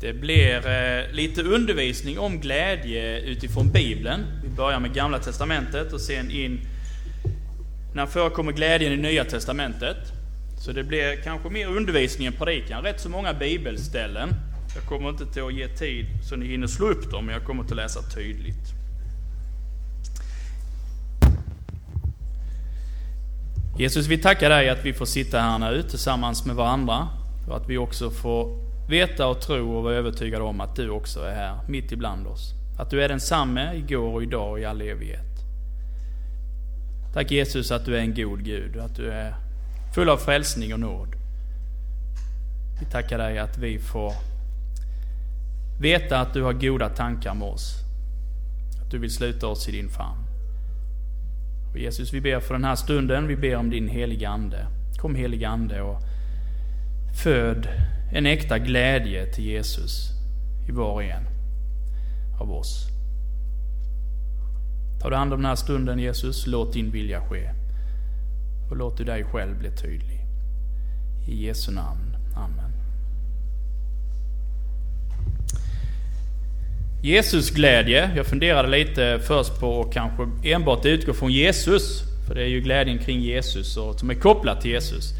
Det blir eh, lite undervisning om glädje utifrån Bibeln. Vi börjar med Gamla Testamentet och sen in när förekommer glädjen i Nya Testamentet. Så det blir kanske mer undervisning än predikan. Rätt så många bibelställen. Jag kommer inte till att ge tid så ni hinner slå upp dem, men jag kommer till att läsa tydligt. Jesus, vi tackar dig att vi får sitta här nu tillsammans med varandra. Och att vi också får veta och tro och vara övertygad om att du också är här, mitt ibland oss. Att du är densamme igår och idag och i all evighet. Tack Jesus att du är en god Gud, att du är full av frälsning och nåd. Vi tackar dig att vi får veta att du har goda tankar med oss. Att du vill sluta oss i din famn. Och Jesus, vi ber för den här stunden, vi ber om din heliga Ande. Kom heliga Ande och föd en äkta glädje till Jesus i var och en av oss. Ta du hand om den här stunden Jesus, låt din vilja ske. Och låt du dig själv bli tydlig. I Jesu namn. Amen. Jesus glädje. Jag funderade lite först på att kanske enbart utgå från Jesus. För det är ju glädjen kring Jesus och som är kopplad till Jesus.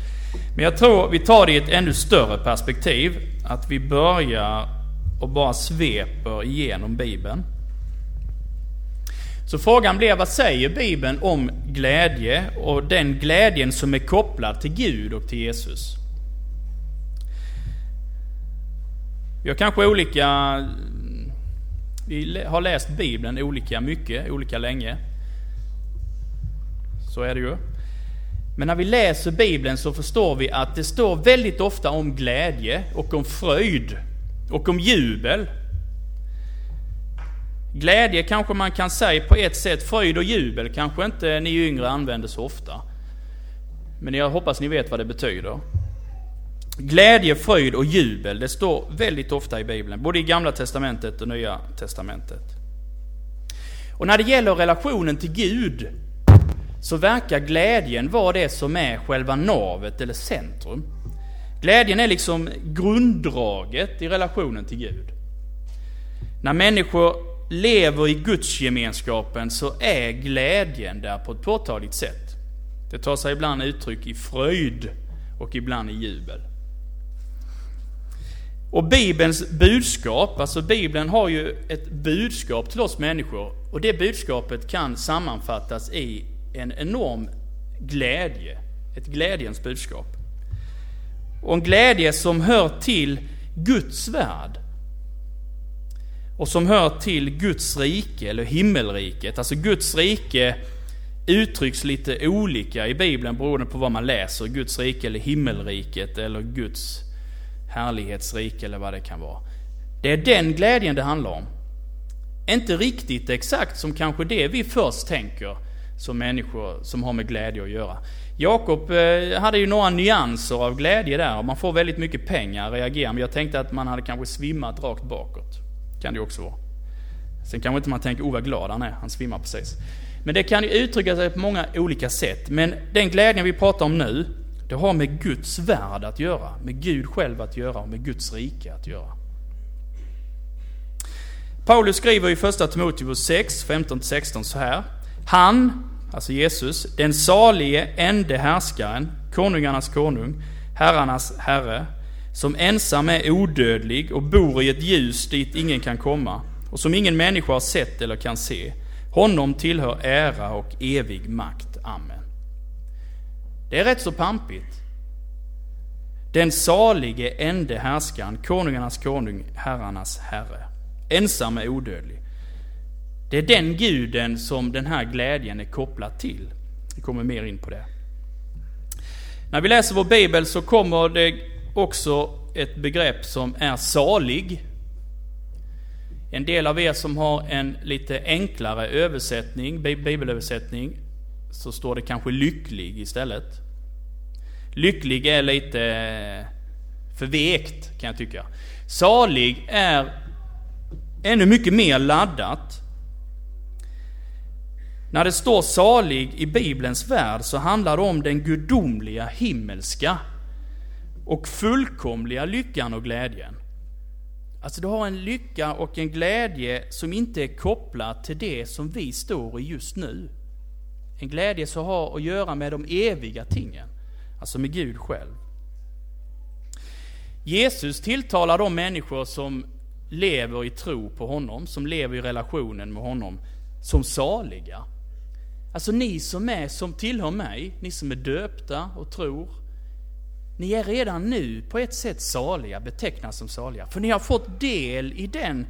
Men jag tror vi tar det i ett ännu större perspektiv. Att vi börjar och bara sveper igenom Bibeln. Så frågan blir, vad säger Bibeln om glädje och den glädjen som är kopplad till Gud och till Jesus? Vi har kanske olika... Vi har läst Bibeln olika mycket, olika länge. Så är det ju. Men när vi läser Bibeln så förstår vi att det står väldigt ofta om glädje och om fröjd och om jubel. Glädje kanske man kan säga på ett sätt, fröjd och jubel kanske inte ni yngre använder så ofta. Men jag hoppas ni vet vad det betyder. Glädje, fröjd och jubel, det står väldigt ofta i Bibeln, både i Gamla Testamentet och Nya Testamentet. Och när det gäller relationen till Gud, så verkar glädjen vara det som är själva navet eller centrum. Glädjen är liksom grunddraget i relationen till Gud. När människor lever i gudsgemenskapen så är glädjen där på ett påtagligt sätt. Det tar sig ibland uttryck i fröjd och ibland i jubel. Och Bibelns budskap, alltså Bibeln har ju ett budskap till oss människor och det budskapet kan sammanfattas i en enorm glädje, ett glädjens budskap. Och en glädje som hör till Guds värld. Och som hör till Guds rike, eller himmelriket. Alltså Guds rike uttrycks lite olika i Bibeln beroende på vad man läser. Guds rike eller himmelriket eller Guds härlighetsrike eller vad det kan vara. Det är den glädjen det handlar om. Inte riktigt exakt som kanske det vi först tänker som människor som har med glädje att göra. Jakob eh, hade ju några nyanser av glädje där. Man får väldigt mycket pengar reagerar men jag tänkte att man hade kanske svimmat rakt bakåt. Kan det också vara. Sen kanske inte man tänker, oh vad glad han är, han svimmar precis. Men det kan ju uttrycka sig på många olika sätt. Men den glädjen vi pratar om nu, det har med Guds värld att göra, med Gud själv att göra och med Guds rike att göra. Paulus skriver i första Timoteus 6, 15-16 så här. Han, alltså Jesus, den salige ende härskaren, konungarnas konung, herrarnas herre, som ensam är odödlig och bor i ett ljus dit ingen kan komma och som ingen människa har sett eller kan se. Honom tillhör ära och evig makt. Amen. Det är rätt så pampigt. Den salige ende härskaren, konungarnas konung, herrarnas herre. Ensam är odödlig. Det är den guden som den här glädjen är kopplad till. Vi kommer mer in på det. När vi läser vår bibel så kommer det också ett begrepp som är salig. En del av er som har en lite enklare översättning, bibelöversättning, så står det kanske lycklig istället. Lycklig är lite eh, förvekt kan jag tycka. Salig är ännu mycket mer laddat. När det står salig i Bibelns värld så handlar det om den gudomliga himmelska och fullkomliga lyckan och glädjen. Alltså du har en lycka och en glädje som inte är kopplad till det som vi står i just nu. En glädje som har att göra med de eviga tingen, alltså med Gud själv. Jesus tilltalar de människor som lever i tro på honom, som lever i relationen med honom, som saliga. Alltså ni som är, som tillhör mig, ni som är döpta och tror, ni är redan nu på ett sätt saliga, betecknas som saliga. För ni har fått del i den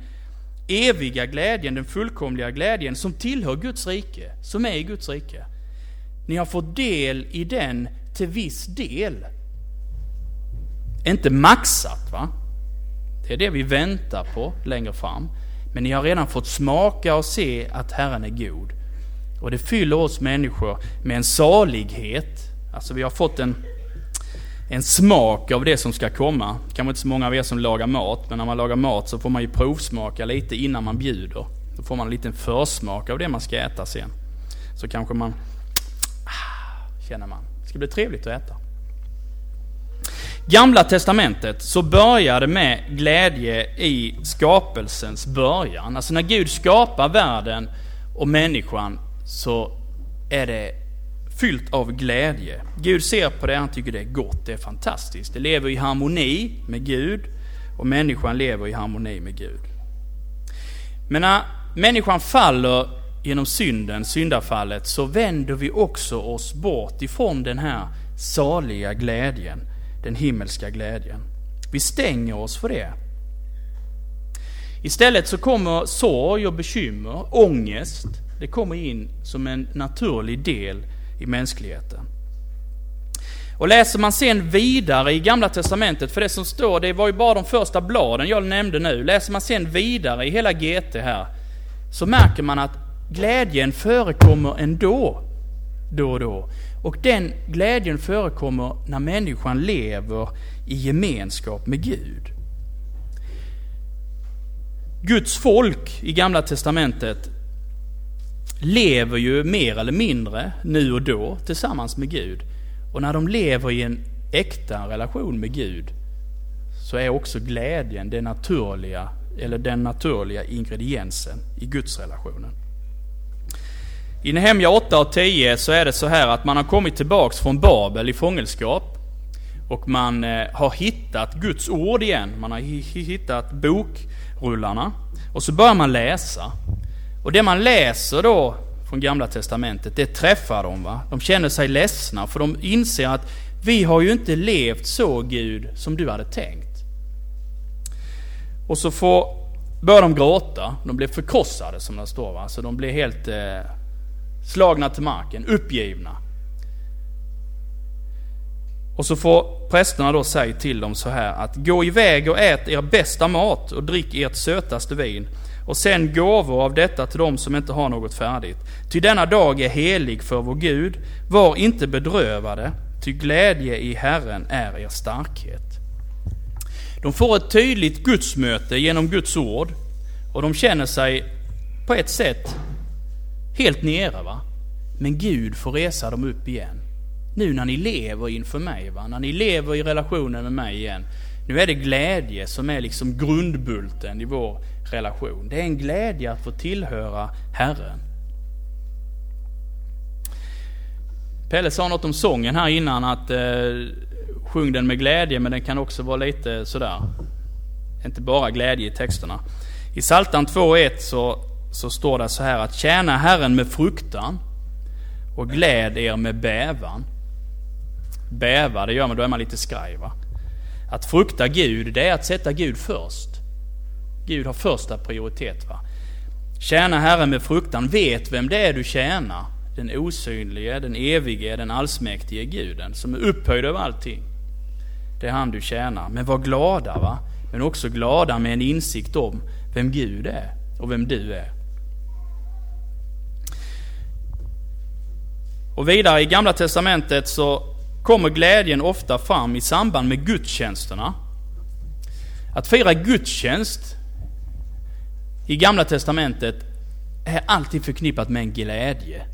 eviga glädjen, den fullkomliga glädjen som tillhör Guds rike, som är i Guds rike. Ni har fått del i den till viss del. Inte maxat va? Det är det vi väntar på längre fram. Men ni har redan fått smaka och se att Herren är god. Och det fyller oss människor med en salighet. Alltså vi har fått en, en smak av det som ska komma. Kanske inte så många av er som lagar mat, men när man lagar mat så får man ju provsmaka lite innan man bjuder. Då får man en liten försmak av det man ska äta sen. Så kanske man, ah, känner man, det ska bli trevligt att äta. Gamla testamentet så börjar det med glädje i skapelsens början. Alltså när Gud skapar världen och människan så är det fyllt av glädje. Gud ser på det, han tycker det är gott, det är fantastiskt. Det lever i harmoni med Gud och människan lever i harmoni med Gud. Men när människan faller genom synden, syndafallet, så vänder vi också oss bort ifrån den här saliga glädjen den himmelska glädjen. Vi stänger oss för det. Istället så kommer sorg och bekymmer, ångest, det kommer in som en naturlig del i mänskligheten. Och läser man sen vidare i Gamla Testamentet, för det som står, det var ju bara de första bladen jag nämnde nu. Läser man sen vidare i hela GT här, så märker man att glädjen förekommer ändå, då och då. Och den glädjen förekommer när människan lever i gemenskap med Gud. Guds folk i Gamla Testamentet lever ju mer eller mindre, nu och då, tillsammans med Gud. Och när de lever i en äkta relation med Gud så är också glädjen den naturliga, eller den naturliga ingrediensen i Gudsrelationen. I Nehemja 8 och 10 så är det så här att man har kommit tillbaks från Babel i fångenskap. Och man eh, har hittat Guds ord igen. Man har hittat bokrullarna. Och så börjar man läsa. Och det man läser då från Gamla Testamentet, det träffar dem. Va? De känner sig ledsna för de inser att vi har ju inte levt så Gud som du hade tänkt. Och så får, börjar de gråta. De blir förkrossade som det står. Va? Så de blir helt eh, slagna till marken, uppgivna. Och så får prästerna då säga till dem så här att gå iväg och ät er bästa mat och drick ert sötaste vin och sen gåvor av detta till dem som inte har något färdigt. Ty denna dag är helig för vår Gud. Var inte bedrövade, ty glädje i Herren är er starkhet. De får ett tydligt gudsmöte genom Guds ord och de känner sig på ett sätt helt nere va. Men Gud får resa dem upp igen. Nu när ni lever inför mig, va? när ni lever i relationen med mig igen. Nu är det glädje som är liksom grundbulten i vår relation. Det är en glädje att få tillhöra Herren. Pelle sa något om sången här innan, att eh, sjung den med glädje, men den kan också vara lite sådär, inte bara glädje i texterna. I Psaltaren 2.1 så så står det så här att tjäna Herren med fruktan och gläd er med bävan. Bäva, det gör man, då är man lite skraj va. Att frukta Gud, det är att sätta Gud först. Gud har första prioritet va. Tjäna Herren med fruktan, vet vem det är du tjänar. Den osynlige, den evige, den allsmäktige guden som är upphöjd över allting. Det är han du tjänar. Men var glada va. Men också glada med en insikt om vem Gud är och vem du är. Och vidare i Gamla Testamentet så kommer glädjen ofta fram i samband med gudstjänsterna. Att fira gudstjänst i Gamla Testamentet är alltid förknippat med en glädje.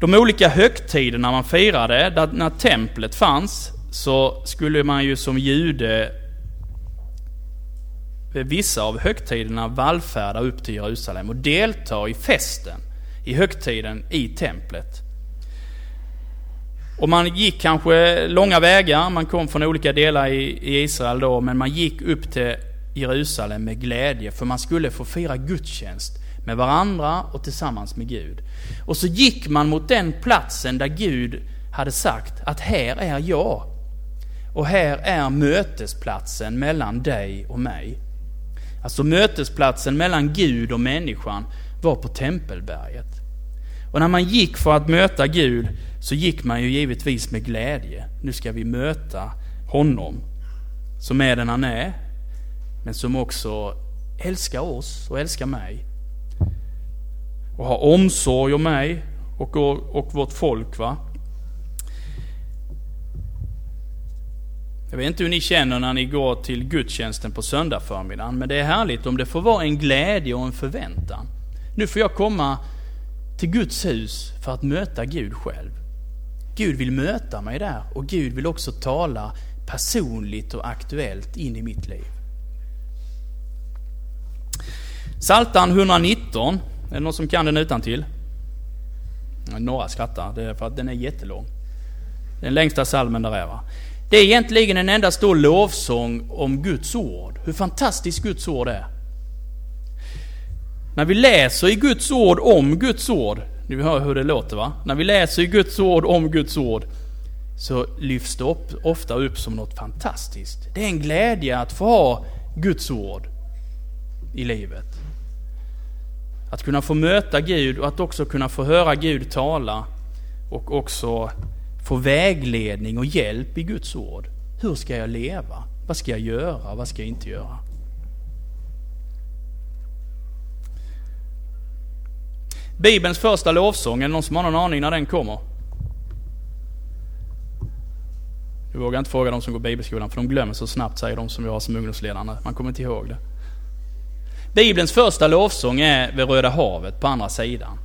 De olika högtiderna man firade, där när templet fanns, så skulle man ju som jude vid vissa av högtiderna vallfärda upp till Jerusalem och delta i festen, i högtiden i templet. Och man gick kanske långa vägar, man kom från olika delar i, Israel då, men man gick upp till Jerusalem med glädje för man skulle få fira gudstjänst med varandra och tillsammans med Gud. Och så gick man mot den platsen där Gud hade sagt att här är jag. Och här är mötesplatsen mellan dig och mig. Alltså mötesplatsen mellan Gud och människan var på Tempelberget. Och när man gick för att möta Gud så gick man ju givetvis med glädje. Nu ska vi möta honom som är den han är, men som också älskar oss och älskar mig. Och har omsorg om mig och, och vårt folk. va. Jag vet inte hur ni känner när ni går till gudstjänsten på söndag förmiddagen, men det är härligt om det får vara en glädje och en förväntan. Nu får jag komma till Guds hus för att möta Gud själv. Gud vill möta mig där och Gud vill också tala personligt och aktuellt in i mitt liv. Saltan 119, är det någon som kan den utan till? Några skrattar, det är för att den är jättelång. Den längsta salmen där är va. Det är egentligen en enda stor lovsång om Guds ord. Hur fantastiskt Guds ord är. När vi läser i Guds ord om Guds ord, ni hör hur det låter va? När vi läser i Guds ord om Guds ord, så lyfts det upp, ofta upp som något fantastiskt. Det är en glädje att få ha Guds ord i livet. Att kunna få möta Gud och att också kunna få höra Gud tala och också få vägledning och hjälp i Guds ord. Hur ska jag leva? Vad ska jag göra? Vad ska jag inte göra? Bibelns första lovsång, är det någon som har någon aning när den kommer? Du vågar inte fråga de som går bibelskolan för de glömmer så snabbt, säger de som jag har som ungdomsledare. Man kommer inte ihåg det. Bibelns första lovsång är vid Röda havet på andra sidan.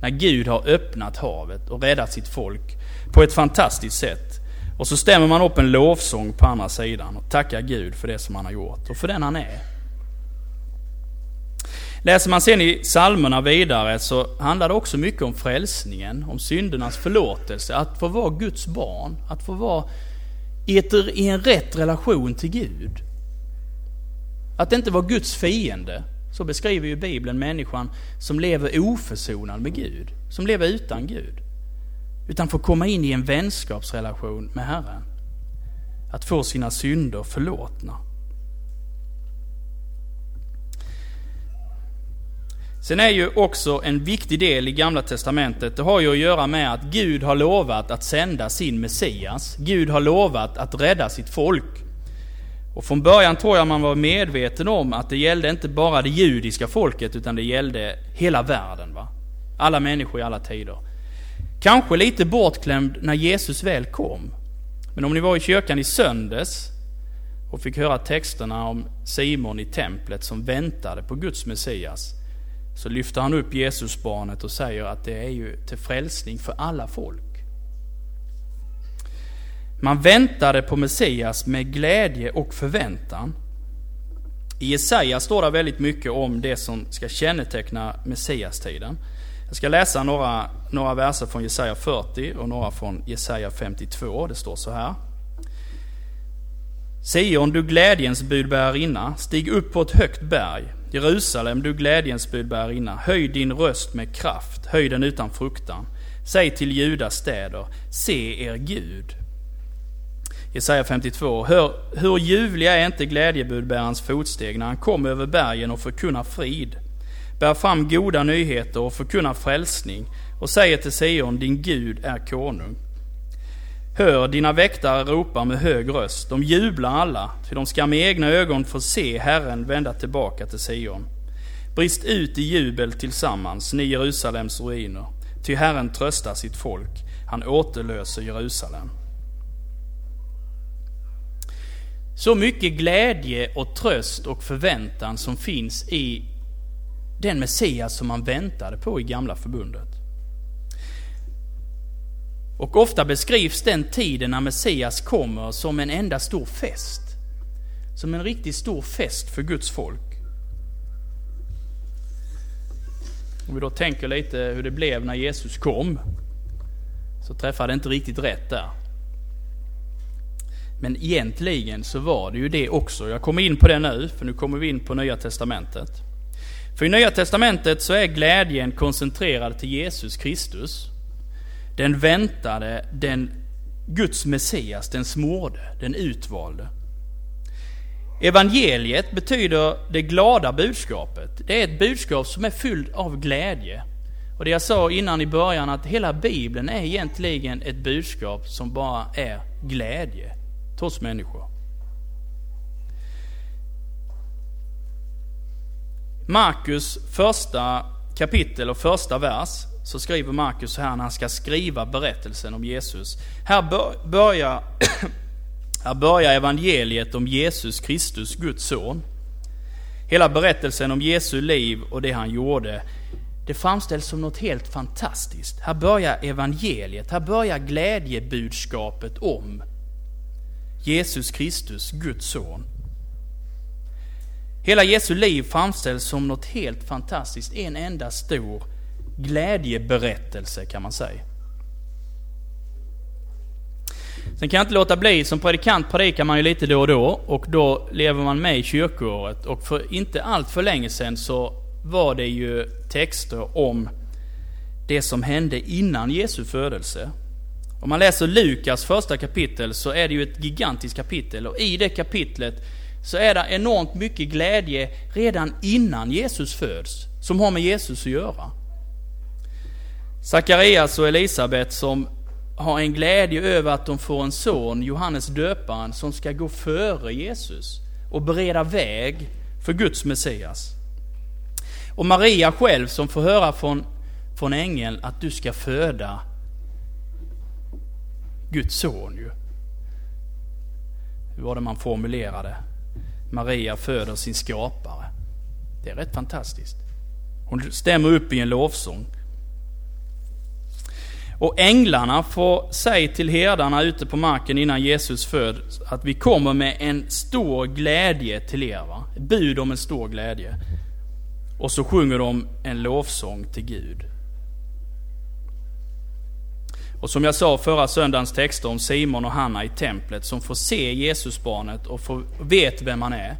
När Gud har öppnat havet och räddat sitt folk på ett fantastiskt sätt. Och så stämmer man upp en lovsång på andra sidan och tackar Gud för det som han har gjort och för den han är. Läser man sen i psalmerna vidare så handlar det också mycket om frälsningen, om syndernas förlåtelse, att få vara Guds barn, att få vara i, ett, i en rätt relation till Gud. Att inte vara Guds fiende. Så beskriver ju Bibeln människan som lever oförsonad med Gud, som lever utan Gud. Utan får komma in i en vänskapsrelation med Herren. Att få sina synder förlåtna. Sen är ju också en viktig del i Gamla Testamentet, det har ju att göra med att Gud har lovat att sända sin Messias. Gud har lovat att rädda sitt folk. Och från början tror jag man var medveten om att det gällde inte bara det judiska folket, utan det gällde hela världen. Va? Alla människor i alla tider. Kanske lite bortklämd när Jesus väl kom. Men om ni var i kyrkan i söndags och fick höra texterna om Simon i templet som väntade på Guds Messias, så lyfter han upp Jesusbarnet och säger att det är ju till frälsning för alla folk. Man väntade på Messias med glädje och förväntan. I Jesaja står det väldigt mycket om det som ska känneteckna Messiastiden. Jag ska läsa några, några verser från Jesaja 40 och några från Jesaja 52. Det står så här. Sion, du glädjens budbärarinna, stig upp på ett högt berg. Jerusalem, du glädjens budbärarinna, höj din röst med kraft, höj den utan fruktan. Säg till Judas städer, se er Gud. Jesaja 52. Hör, hur ljuvliga är inte glädjebudbärarens fotsteg när han kommer över bergen och förkunnar frid, bär fram goda nyheter och förkunnar frälsning och säger till Sion, din Gud är konung. Hör, dina väktare ropar med hög röst, de jublar alla, ty de ska med egna ögon få se Herren vända tillbaka till Sion. Brist ut i jubel tillsammans, ni Jerusalems ruiner, ty Herren tröstar sitt folk, han återlöser Jerusalem. Så mycket glädje och tröst och förväntan som finns i den Messias som man väntade på i gamla förbundet. Och ofta beskrivs den tiden när Messias kommer som en enda stor fest. som en riktigt stor fest för Guds folk. Om vi då tänker lite hur det blev när Jesus kom, så träffade det inte riktigt rätt där. Men egentligen så var det ju det också. Jag kommer in på det nu, för nu kommer vi in på Nya Testamentet. För i Nya Testamentet så är glädjen koncentrerad till Jesus Kristus. Den väntade, den Guds Messias, den smorde, den utvalde. Evangeliet betyder det glada budskapet. Det är ett budskap som är fyllt av glädje. Och det jag sa innan i början att hela bibeln är egentligen ett budskap som bara är glädje till oss människor. Markus första kapitel och första vers så skriver Markus så här när han ska skriva berättelsen om Jesus. Här börjar, här börjar evangeliet om Jesus Kristus, Guds son. Hela berättelsen om Jesu liv och det han gjorde, det framställs som något helt fantastiskt. Här börjar evangeliet, här börjar glädjebudskapet om Jesus Kristus, Guds son. Hela Jesu liv framställs som något helt fantastiskt, en enda stor glädjeberättelse kan man säga. Sen kan jag inte låta bli, som predikant predikar man ju lite då och då och då lever man med i kyrkoåret och för inte allt för länge sedan så var det ju texter om det som hände innan Jesu födelse. Om man läser Lukas första kapitel så är det ju ett gigantiskt kapitel och i det kapitlet så är det enormt mycket glädje redan innan Jesus föds, som har med Jesus att göra. Sakarias och Elisabet som har en glädje över att de får en son, Johannes döparen, som ska gå före Jesus och bereda väg för Guds Messias. Och Maria själv som får höra från, från ängeln att du ska föda Guds son ju. Hur var det man formulerade? Maria föder sin skapare. Det är rätt fantastiskt. Hon stämmer upp i en lovsång. Och änglarna får säga till herdarna ute på marken innan Jesus föds att vi kommer med en stor glädje till er. Va? Bud om en stor glädje. Och så sjunger de en lovsång till Gud. Och som jag sa förra söndagens texter om Simon och Hanna i templet som får se Jesusbarnet och får, vet vem han är.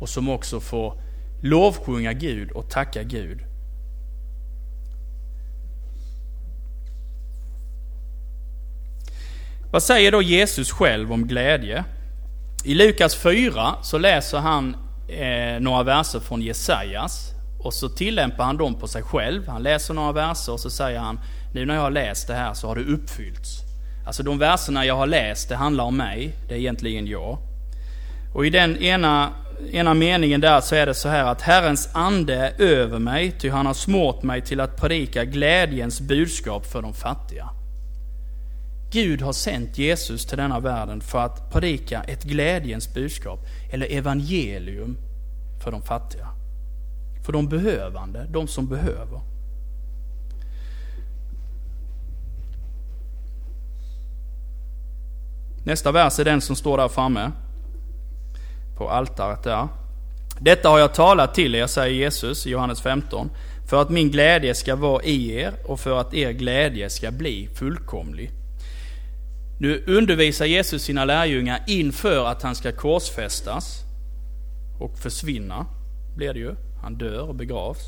Och som också får lovsjunga Gud och tacka Gud. Vad säger då Jesus själv om glädje? I Lukas 4 så läser han eh, några verser från Jesajas och så tillämpar han dem på sig själv. Han läser några verser och så säger han nu när jag har läst det här så har det uppfyllts. Alltså de verserna jag har läst, det handlar om mig. Det är egentligen jag. Och i den ena, ena meningen där så är det så här att Herrens ande är över mig, ty han har smort mig till att predika glädjens budskap för de fattiga. Gud har sänt Jesus till denna världen för att predika ett glädjens budskap, eller evangelium, för de fattiga. För de behövande, de som behöver. Nästa vers är den som står där framme. På altaret där. Detta har jag talat till er, säger Jesus i Johannes 15, för att min glädje ska vara i er och för att er glädje ska bli fullkomlig. Nu undervisar Jesus sina lärjungar inför att han ska korsfästas och försvinna, blir det ju. Han dör och begravs.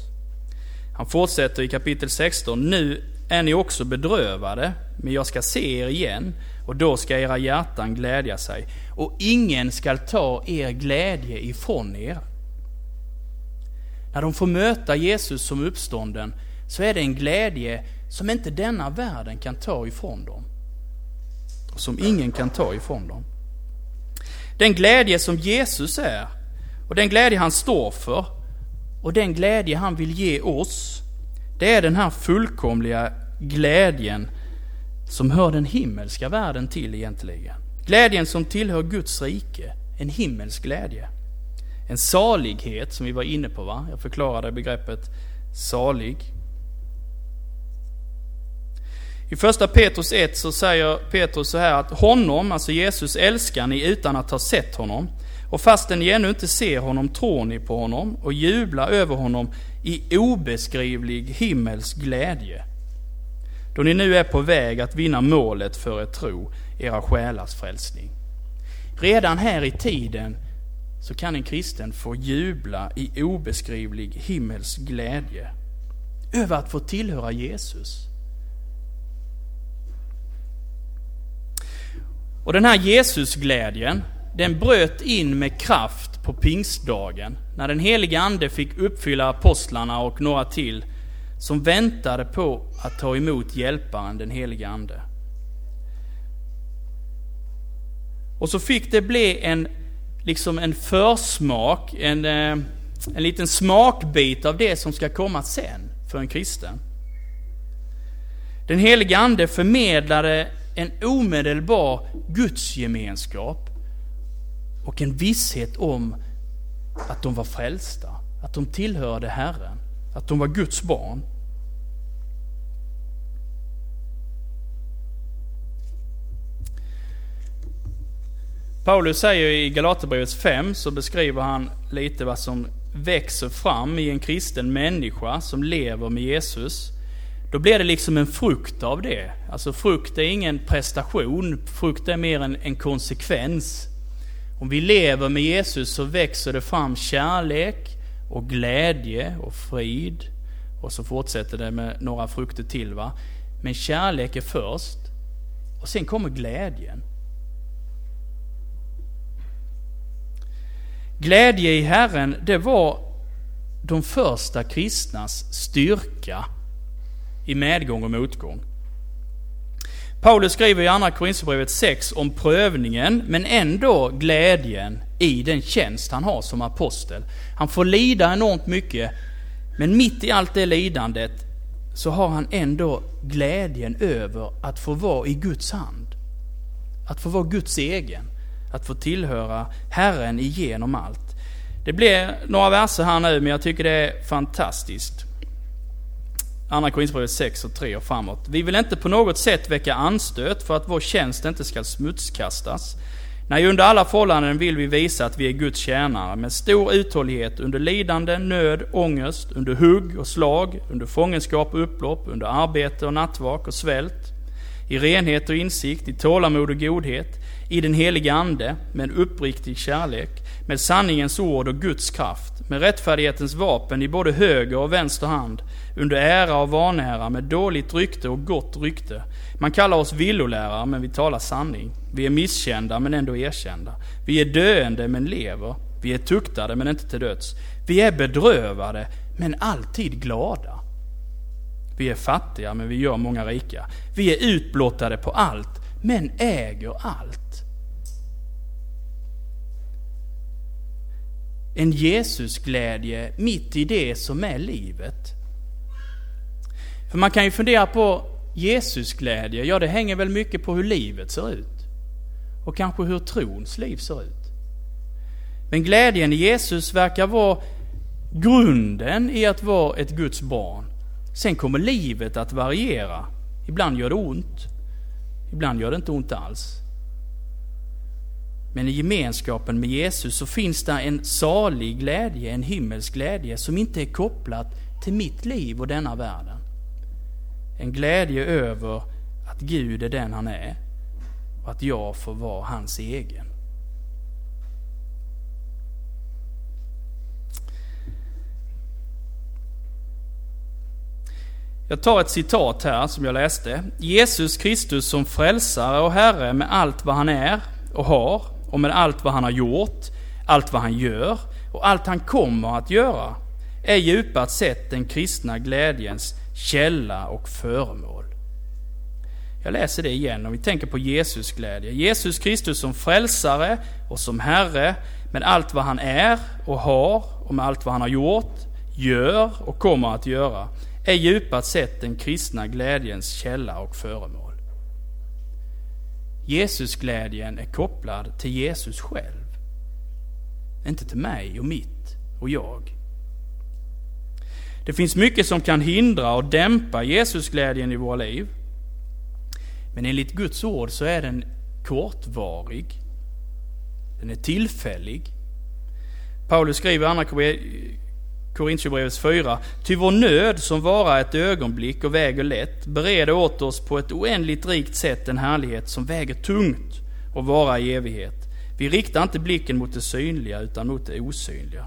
Han fortsätter i kapitel 16. Nu är ni också bedrövade, men jag ska se er igen och då ska era hjärtan glädja sig och ingen skall ta er glädje ifrån er. När de får möta Jesus som uppstånden så är det en glädje som inte denna världen kan ta ifrån dem. Och som ingen kan ta ifrån dem. Den glädje som Jesus är och den glädje han står för och den glädje han vill ge oss, det är den här fullkomliga glädjen som hör den himmelska världen till egentligen. Glädjen som tillhör Guds rike, en himmelsk glädje. En salighet som vi var inne på, va? Jag förklarade begreppet salig. I första Petrus 1 så säger Petrus så här att honom, alltså Jesus, älskar ni utan att ha sett honom. Och fastän ni ännu inte ser honom tror ni på honom och jublar över honom i obeskrivlig himmelsk glädje. Då ni nu är på väg att vinna målet för er tro, era själars frälsning. Redan här i tiden så kan en kristen få jubla i obeskrivlig himmelsk glädje över att få tillhöra Jesus. Och den här Jesusglädjen, den bröt in med kraft på pingstdagen när den helige Ande fick uppfylla apostlarna och några till som väntade på att ta emot hjälparen, den helige Ande. Och så fick det bli en, liksom en försmak, en, eh, en liten smakbit av det som ska komma sen för en kristen. Den helige Ande förmedlade en omedelbar gudsgemenskap och en visshet om att de var frälsta, att de tillhörde Herren, att de var Guds barn. Paulus säger i Galaterbrevets 5 så beskriver han lite vad som växer fram i en kristen människa som lever med Jesus. Då blir det liksom en frukt av det. Alltså frukt är ingen prestation, frukt är mer en, en konsekvens. Om vi lever med Jesus så växer det fram kärlek och glädje och frid. Och så fortsätter det med några frukter till. va. Men kärlek är först. Och sen kommer glädjen. Glädje i Herren, det var de första kristnas styrka i medgång och motgång. Paulus skriver i Andra Korinthierbrevet 6 om prövningen, men ändå glädjen i den tjänst han har som apostel. Han får lida enormt mycket, men mitt i allt det lidandet så har han ändå glädjen över att få vara i Guds hand. Att få vara Guds egen. Att få tillhöra Herren igenom allt. Det blir några verser här nu, men jag tycker det är fantastiskt. Andra Korinthierbrevet 6 och 3 och framåt. Vi vill inte på något sätt väcka anstöt för att vår tjänst inte ska smutskastas. Nej, under alla förhållanden vill vi visa att vi är Guds tjänare med stor uthållighet under lidande, nöd, ångest, under hugg och slag, under fångenskap och upplopp, under arbete och nattvak och svält, i renhet och insikt, i tålamod och godhet, i den heliga Ande, med en uppriktig kärlek, med sanningens ord och Guds kraft, med rättfärdighetens vapen i både höger och vänster hand, under ära och vanära, med dåligt rykte och gott rykte. Man kallar oss villolärare, men vi talar sanning. Vi är misskända, men ändå erkända. Vi är döende, men lever. Vi är tuktade, men inte till döds. Vi är bedrövade, men alltid glada. Vi är fattiga, men vi gör många rika. Vi är utblottade på allt, men äger allt. En Jesusglädje mitt i det som är livet. För man kan ju fundera på Jesusglädje, ja det hänger väl mycket på hur livet ser ut. Och kanske hur trons liv ser ut. Men glädjen i Jesus verkar vara grunden i att vara ett Guds barn. Sen kommer livet att variera. Ibland gör det ont. Ibland gör det inte ont alls. Men i gemenskapen med Jesus så finns det en salig glädje, en himmelsk glädje som inte är kopplat till mitt liv och denna världen. En glädje över att Gud är den han är och att jag får vara hans egen. Jag tar ett citat här som jag läste. Jesus Kristus som frälsare och Herre med allt vad han är och har och med allt vad han har gjort, allt vad han gör och allt han kommer att göra är djupast sett den kristna glädjens källa och föremål. Jag läser det igen om vi tänker på Jesus glädje. Jesus Kristus som frälsare och som Herre med allt vad han är och har och med allt vad han har gjort, gör och kommer att göra är djupast sett den kristna glädjens källa och föremål. Jesusglädjen är kopplad till Jesus själv. Inte till mig och mitt och jag. Det finns mycket som kan hindra och dämpa Jesusglädjen i våra liv. Men enligt Guds ord så är den kortvarig. Den är tillfällig. Paulus skriver i andra Korintierbrevets 4. Ty vår nöd som varar ett ögonblick och väger lätt bereder åt oss på ett oändligt rikt sätt en härlighet som väger tungt och varar i evighet. Vi riktar inte blicken mot det synliga utan mot det osynliga.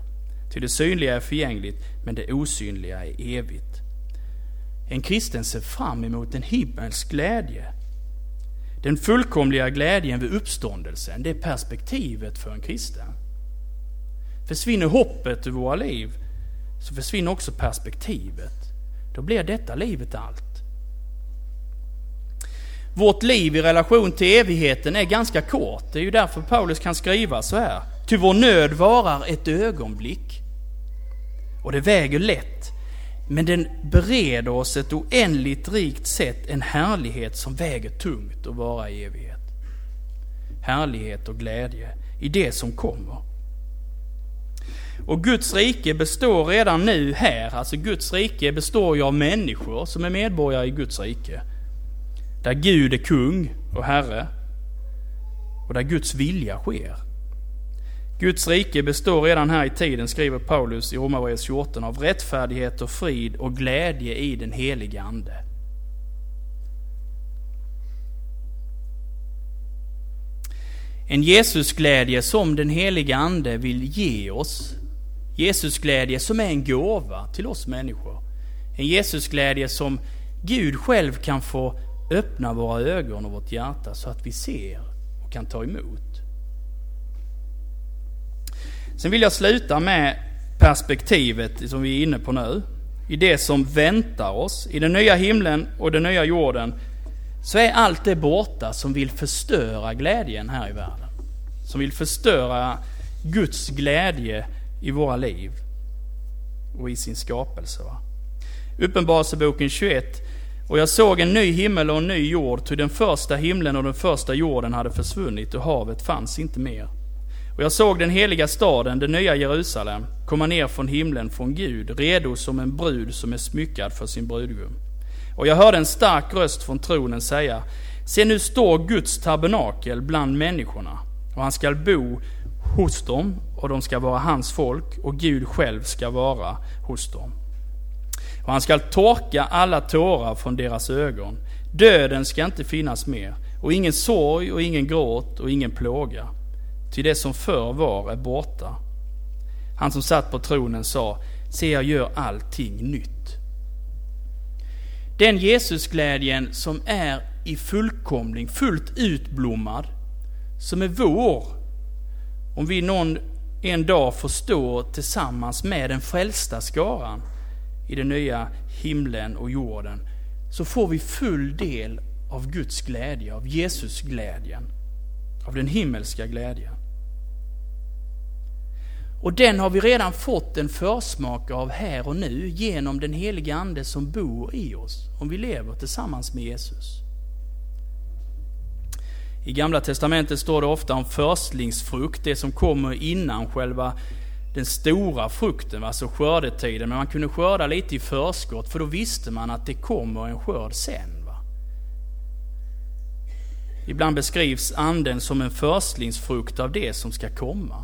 Ty det synliga är förgängligt, men det osynliga är evigt. En kristen ser fram emot en himmelsk glädje. Den fullkomliga glädjen vid uppståndelsen, det är perspektivet för en kristen. Försvinner hoppet ur våra liv, så försvinner också perspektivet. Då blir detta livet allt. Vårt liv i relation till evigheten är ganska kort. Det är ju därför Paulus kan skriva så här. Ty vår nöd varar ett ögonblick. Och det väger lätt. Men den bereder oss ett oändligt rikt sätt en härlighet som väger tungt och vara i evighet. Härlighet och glädje i det som kommer. Och Guds rike består redan nu här. Alltså Guds rike består ju av människor som är medborgare i Guds rike. Där Gud är kung och herre. Och där Guds vilja sker. Guds rike består redan här i tiden, skriver Paulus i Romarbrevet 14, av rättfärdighet och frid och glädje i den helige Ande. En Jesusglädje som den helige Ande vill ge oss Jesusglädje som är en gåva till oss människor. En Jesusglädje som Gud själv kan få öppna våra ögon och vårt hjärta så att vi ser och kan ta emot. Sen vill jag sluta med perspektivet som vi är inne på nu. I det som väntar oss, i den nya himlen och den nya jorden, så är allt det borta som vill förstöra glädjen här i världen. Som vill förstöra Guds glädje i våra liv och i sin skapelse. Uppenbarelseboken 21. Och jag såg en ny himmel och en ny jord, ty den första himlen och den första jorden hade försvunnit och havet fanns inte mer. Och jag såg den heliga staden, det nya Jerusalem, komma ner från himlen från Gud, redo som en brud som är smyckad för sin brudgum. Och jag hörde en stark röst från tronen säga, Se nu står Guds tabernakel bland människorna, och han skall bo hos dem och de ska vara hans folk och Gud själv ska vara hos dem. Och han ska torka alla tårar från deras ögon. Döden ska inte finnas mer och ingen sorg och ingen gråt och ingen plåga. Ty det som förr var är borta. Han som satt på tronen sa, se jag gör allting nytt. Den Jesusglädjen som är i fullkomling, fullt utblommad, som är vår, om vi någon en dag får stå tillsammans med den frälsta skaran i den nya himlen och jorden, så får vi full del av Guds glädje, av Jesus glädjen, av den himmelska glädjen. Och den har vi redan fått en försmak av här och nu genom den heliga Ande som bor i oss, om vi lever tillsammans med Jesus. I Gamla Testamentet står det ofta om förstlingsfrukt, det som kommer innan själva den stora frukten, alltså skördetiden. Men man kunde skörda lite i förskott, för då visste man att det kommer en skörd sen. Va? Ibland beskrivs anden som en förstlingsfrukt av det som ska komma.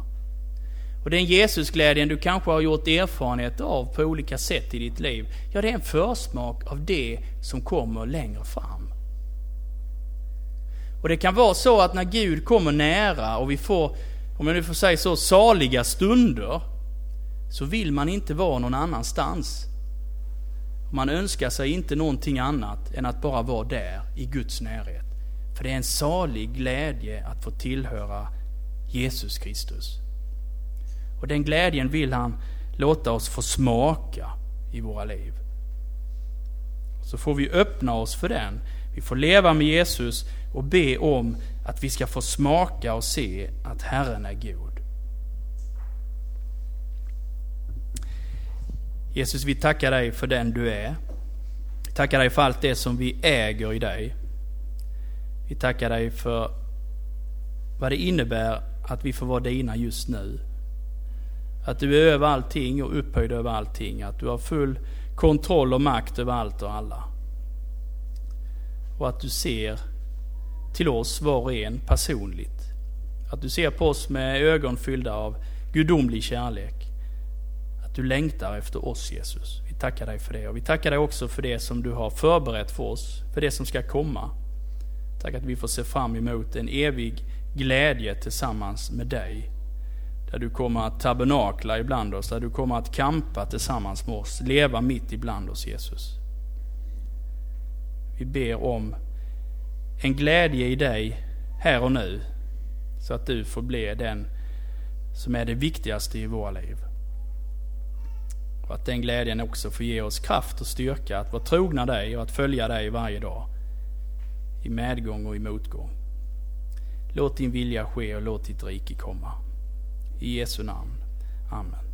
Och den Jesusglädjen du kanske har gjort erfarenhet av på olika sätt i ditt liv, ja det är en försmak av det som kommer längre fram. Och det kan vara så att när Gud kommer nära och vi får, om jag nu får säga så, saliga stunder, så vill man inte vara någon annanstans. Man önskar sig inte någonting annat än att bara vara där i Guds närhet. För det är en salig glädje att få tillhöra Jesus Kristus. Och den glädjen vill han låta oss få smaka i våra liv. Så får vi öppna oss för den. Vi får leva med Jesus och be om att vi ska få smaka och se att Herren är god. Jesus, vi tackar dig för den du är. Vi tackar dig för allt det som vi äger i dig. Vi tackar dig för vad det innebär att vi får vara dina just nu. Att du är över allting och upphöjd över allting. Att du har full kontroll och makt över allt och alla. Och att du ser till oss var och en personligt. Att du ser på oss med ögon fyllda av gudomlig kärlek. Att du längtar efter oss Jesus. Vi tackar dig för det och vi tackar dig också för det som du har förberett för oss, för det som ska komma. Tack att vi får se fram emot en evig glädje tillsammans med dig. Där du kommer att tabernakla ibland oss, där du kommer att kampa tillsammans med oss, leva mitt ibland oss Jesus. Vi ber om en glädje i dig här och nu, så att du får bli den som är det viktigaste i våra liv. Och att den glädjen också får ge oss kraft och styrka att vara trogna dig och att följa dig varje dag. I medgång och i motgång. Låt din vilja ske och låt ditt rike komma. I Jesu namn. Amen.